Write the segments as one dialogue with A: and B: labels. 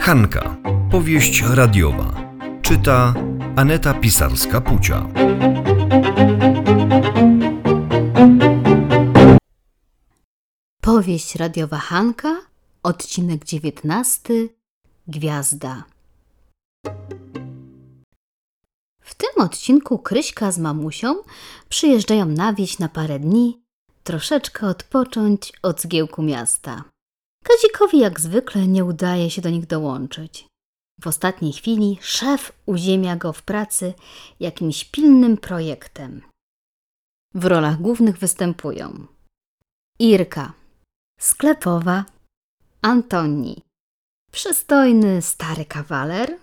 A: Hanka. Powieść radiowa. Czyta Aneta Pisarska-Pucia.
B: Powieść radiowa Hanka, odcinek 19. Gwiazda. W tym odcinku Kryśka z mamusią przyjeżdżają na wieś na parę dni, troszeczkę odpocząć od zgiełku miasta. Kazikowi jak zwykle nie udaje się do nich dołączyć. W ostatniej chwili szef uziemia go w pracy jakimś pilnym projektem. W rolach głównych występują Irka, sklepowa, Antoni, przystojny stary kawaler,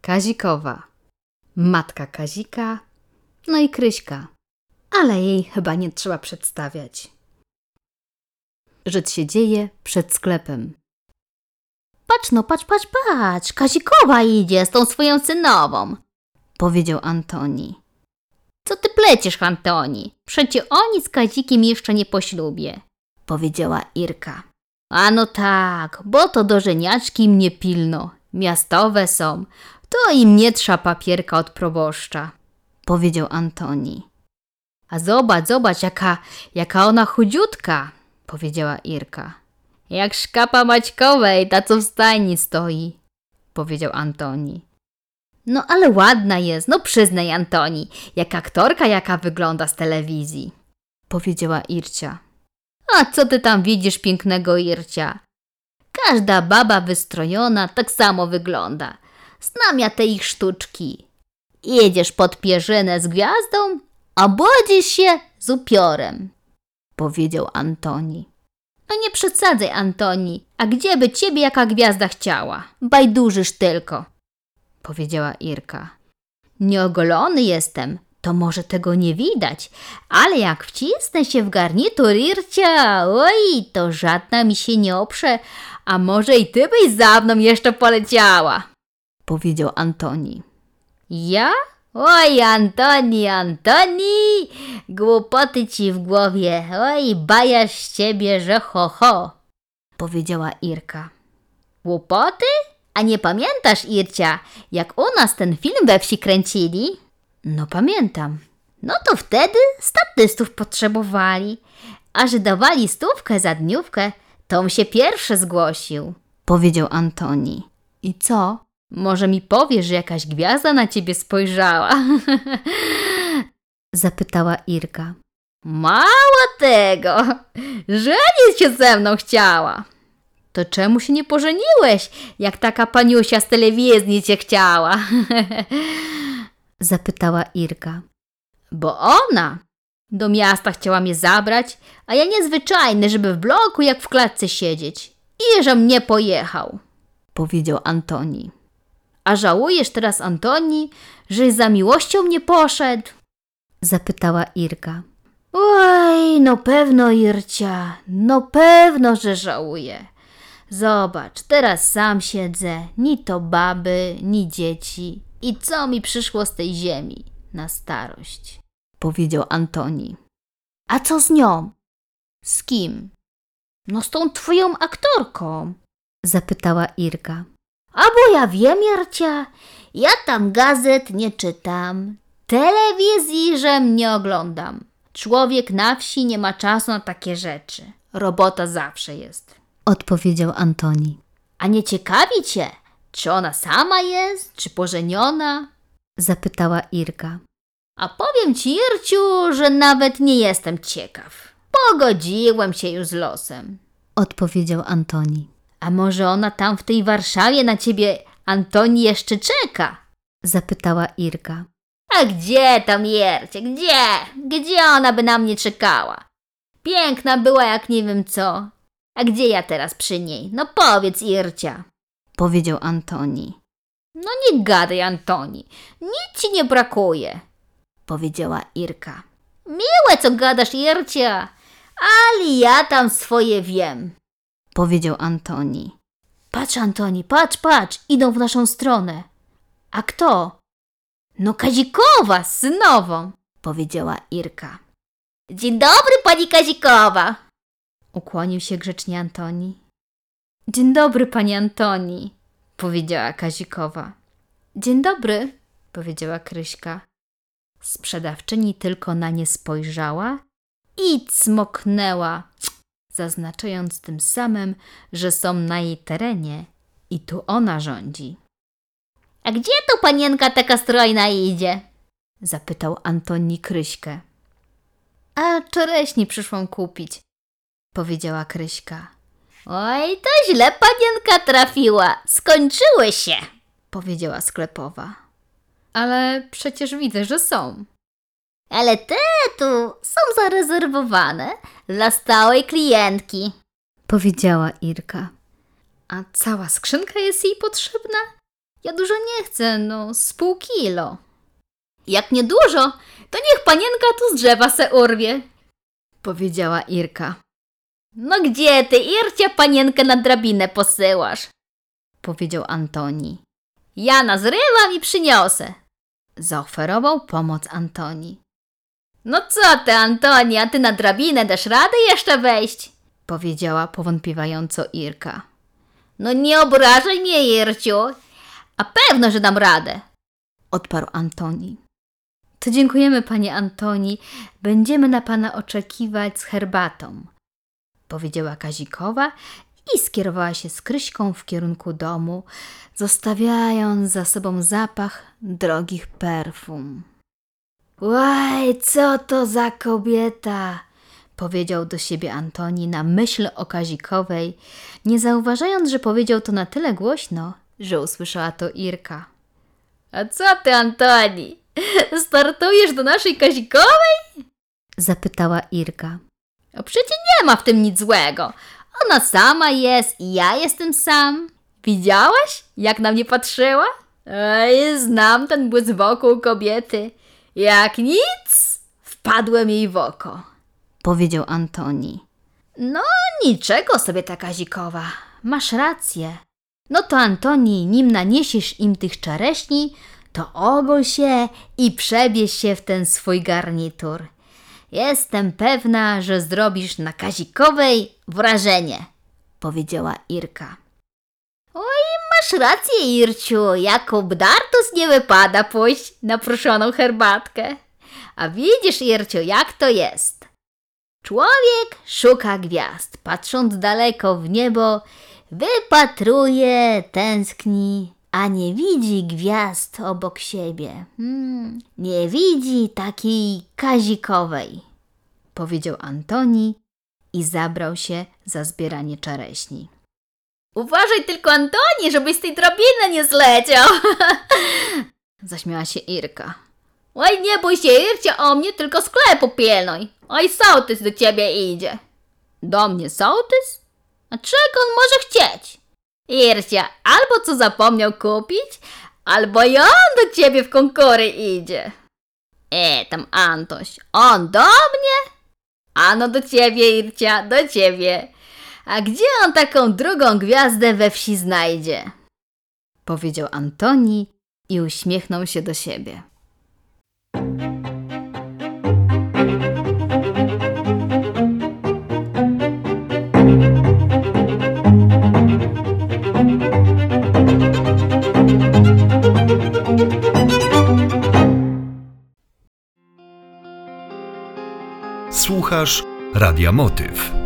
B: Kazikowa, matka Kazika, no i Kryśka, ale jej chyba nie trzeba przedstawiać. Rzecz się dzieje przed sklepem. Patrz no, patrz, patrz, patrz, Kazikowa idzie z tą swoją synową, powiedział Antoni. Co ty pleciesz, Antoni? Przecie oni z Kazikiem jeszcze nie po ślubie, powiedziała Irka. A no tak, bo to do żeniaczki mnie pilno. Miastowe są, to im nie trza papierka od proboszcza, powiedział Antoni. A zobacz, zobacz, jaka, jaka ona chudziutka, powiedziała Irka. Jak szkapa Maćkowej, ta co w stajni stoi, powiedział Antoni. No ale ładna jest, no przyznaj Antoni, jak aktorka jaka wygląda z telewizji, powiedziała Ircia. A co ty tam widzisz pięknego Ircia? Każda baba wystrojona tak samo wygląda. Znam ja te ich sztuczki. Jedziesz pod pierzynę z gwiazdą, a bodzisz się z upiorem, powiedział Antoni. No nie przesadzaj, Antoni, a gdzie by ciebie jaka gwiazda chciała? Bajdurzysz tylko, powiedziała Irka. Nieogolony jestem, to może tego nie widać, ale jak wcisnę się w garnitur Ircia, oj, to żadna mi się nie oprze, a może i ty byś za mną jeszcze poleciała, powiedział Antoni. Ja? Oj, Antoni, Antoni, głupoty ci w głowie, oj, bajasz z ciebie, że ho, ho, powiedziała Irka. Głupoty? A nie pamiętasz, Ircia, jak u nas ten film we wsi kręcili? No pamiętam. No to wtedy statystów potrzebowali, a że dawali stówkę za dniówkę, tom się pierwszy zgłosił, powiedział Antoni. I co? Może mi powiesz, że jakaś gwiazda na ciebie spojrzała? Zapytała Irka. Mało tego, żenić się ze mną chciała. To czemu się nie pożeniłeś, jak taka paniusia z telewizji cię chciała? Zapytała Irka. Bo ona do miasta chciała mnie zabrać, a ja niezwyczajny, żeby w bloku jak w klatce siedzieć. I że mnie pojechał, powiedział Antoni. A żałujesz teraz, Antoni, że za miłością nie poszedł? Zapytała Irka. Oj, no pewno, Ircia, no pewno, że żałuję. Zobacz, teraz sam siedzę, ni to baby, ni dzieci. I co mi przyszło z tej ziemi na starość? Powiedział Antoni. A co z nią? Z kim? No z tą twoją aktorką, zapytała Irka. A bo ja wiem, Jarcia, ja tam gazet nie czytam, telewizji żem nie oglądam. Człowiek na wsi nie ma czasu na takie rzeczy. Robota zawsze jest. Odpowiedział Antoni. A nie ciekawi cię, czy ona sama jest, czy pożeniona? Zapytała Irka. A powiem ci, Irciu, że nawet nie jestem ciekaw. Pogodziłem się już z losem. Odpowiedział Antoni. A może ona tam w tej Warszawie na ciebie, Antoni, jeszcze czeka? Zapytała Irka. A gdzie tam Jercie, gdzie? Gdzie ona by na mnie czekała? Piękna była jak nie wiem co. A gdzie ja teraz przy niej? No powiedz, Ircia. Powiedział Antoni. No nie gadaj, Antoni. Nic ci nie brakuje. Powiedziała Irka. Miłe, co gadasz, Ircia. Ale ja tam swoje wiem. Powiedział Antoni. Patrz, Antoni, patrz, patrz. Idą w naszą stronę. A kto? No Kazikowa z synową, powiedziała Irka. Dzień dobry, pani Kazikowa, ukłonił się grzecznie Antoni. Dzień dobry, pani Antoni, powiedziała Kazikowa. Dzień dobry, powiedziała Kryśka. Sprzedawczyni tylko na nie spojrzała i cmoknęła, zaznaczając tym samym, że są na jej terenie i tu ona rządzi. A gdzie tu panienka taka strojna idzie? zapytał Antoni Kryśkę. A czereśni przyszłam kupić, powiedziała Kryśka. Oj, to źle panienka trafiła. Skończyły się, powiedziała sklepowa. Ale przecież widzę, że są. Ale te tu są zarezerwowane dla stałej klientki, powiedziała Irka. A cała skrzynka jest jej potrzebna? Ja dużo nie chcę, no z pół kilo. Jak nie dużo, to niech panienka tu z drzewa se urwie, powiedziała Irka. No gdzie ty, Ircia, panienkę na drabinę posyłasz? Powiedział Antoni. Ja nazrywam i przyniosę. Zaoferował pomoc Antoni. No co ty, Antoni, a ty na drabinę dasz radę jeszcze wejść? Powiedziała powątpiewająco Irka. No nie obrażaj mnie, Irciu. A pewno, że dam radę. Odparł Antoni. To dziękujemy, panie Antoni. Będziemy na pana oczekiwać z herbatą powiedziała Kazikowa i skierowała się z Kryśką w kierunku domu, zostawiając za sobą zapach drogich perfum. Łaj, co to za kobieta! powiedział do siebie Antoni na myśl o Kazikowej, nie zauważając, że powiedział to na tyle głośno, że usłyszała to Irka. A co ty, Antoni? Startujesz do naszej Kazikowej? zapytała Irka. A przecież nie ma w tym nic złego. Ona sama jest i ja jestem sam. Widziałaś, jak na mnie patrzyła? Ej, znam ten błysk wokół kobiety. Jak nic, wpadłem jej w oko, powiedział Antoni. No, niczego sobie ta Kazikowa. Masz rację. No to Antoni, nim naniesiesz im tych czereśni, to ogol się i przebierz się w ten swój garnitur. Jestem pewna, że zrobisz na Kazikowej wrażenie, powiedziała Irka. Masz rację, Irciu, Jakub Dartus nie wypada pójść na proszoną herbatkę. A widzisz, Irciu, jak to jest. Człowiek szuka gwiazd, patrząc daleko w niebo, wypatruje, tęskni, a nie widzi gwiazd obok siebie. Hmm, nie widzi takiej kazikowej, powiedział Antoni i zabrał się za zbieranie czereśni. Uważaj tylko, Antoni, żebyś z tej drabiny nie zleciał! Zaśmiała się Irka. Oj, nie bój się, Ircia, o mnie, tylko sklepu pilnuj. Oj, sołtys do ciebie idzie. Do mnie sołtys? A czego on może chcieć? Ircia, albo co zapomniał kupić, albo i on do ciebie w konkury idzie. E, tam Antoś, on do mnie? Ano do ciebie, Ircia, do ciebie. A gdzie on taką drugą gwiazdę we wsi znajdzie? Powiedział Antoni i uśmiechnął się do siebie.
A: Słuchasz Radia Motyw.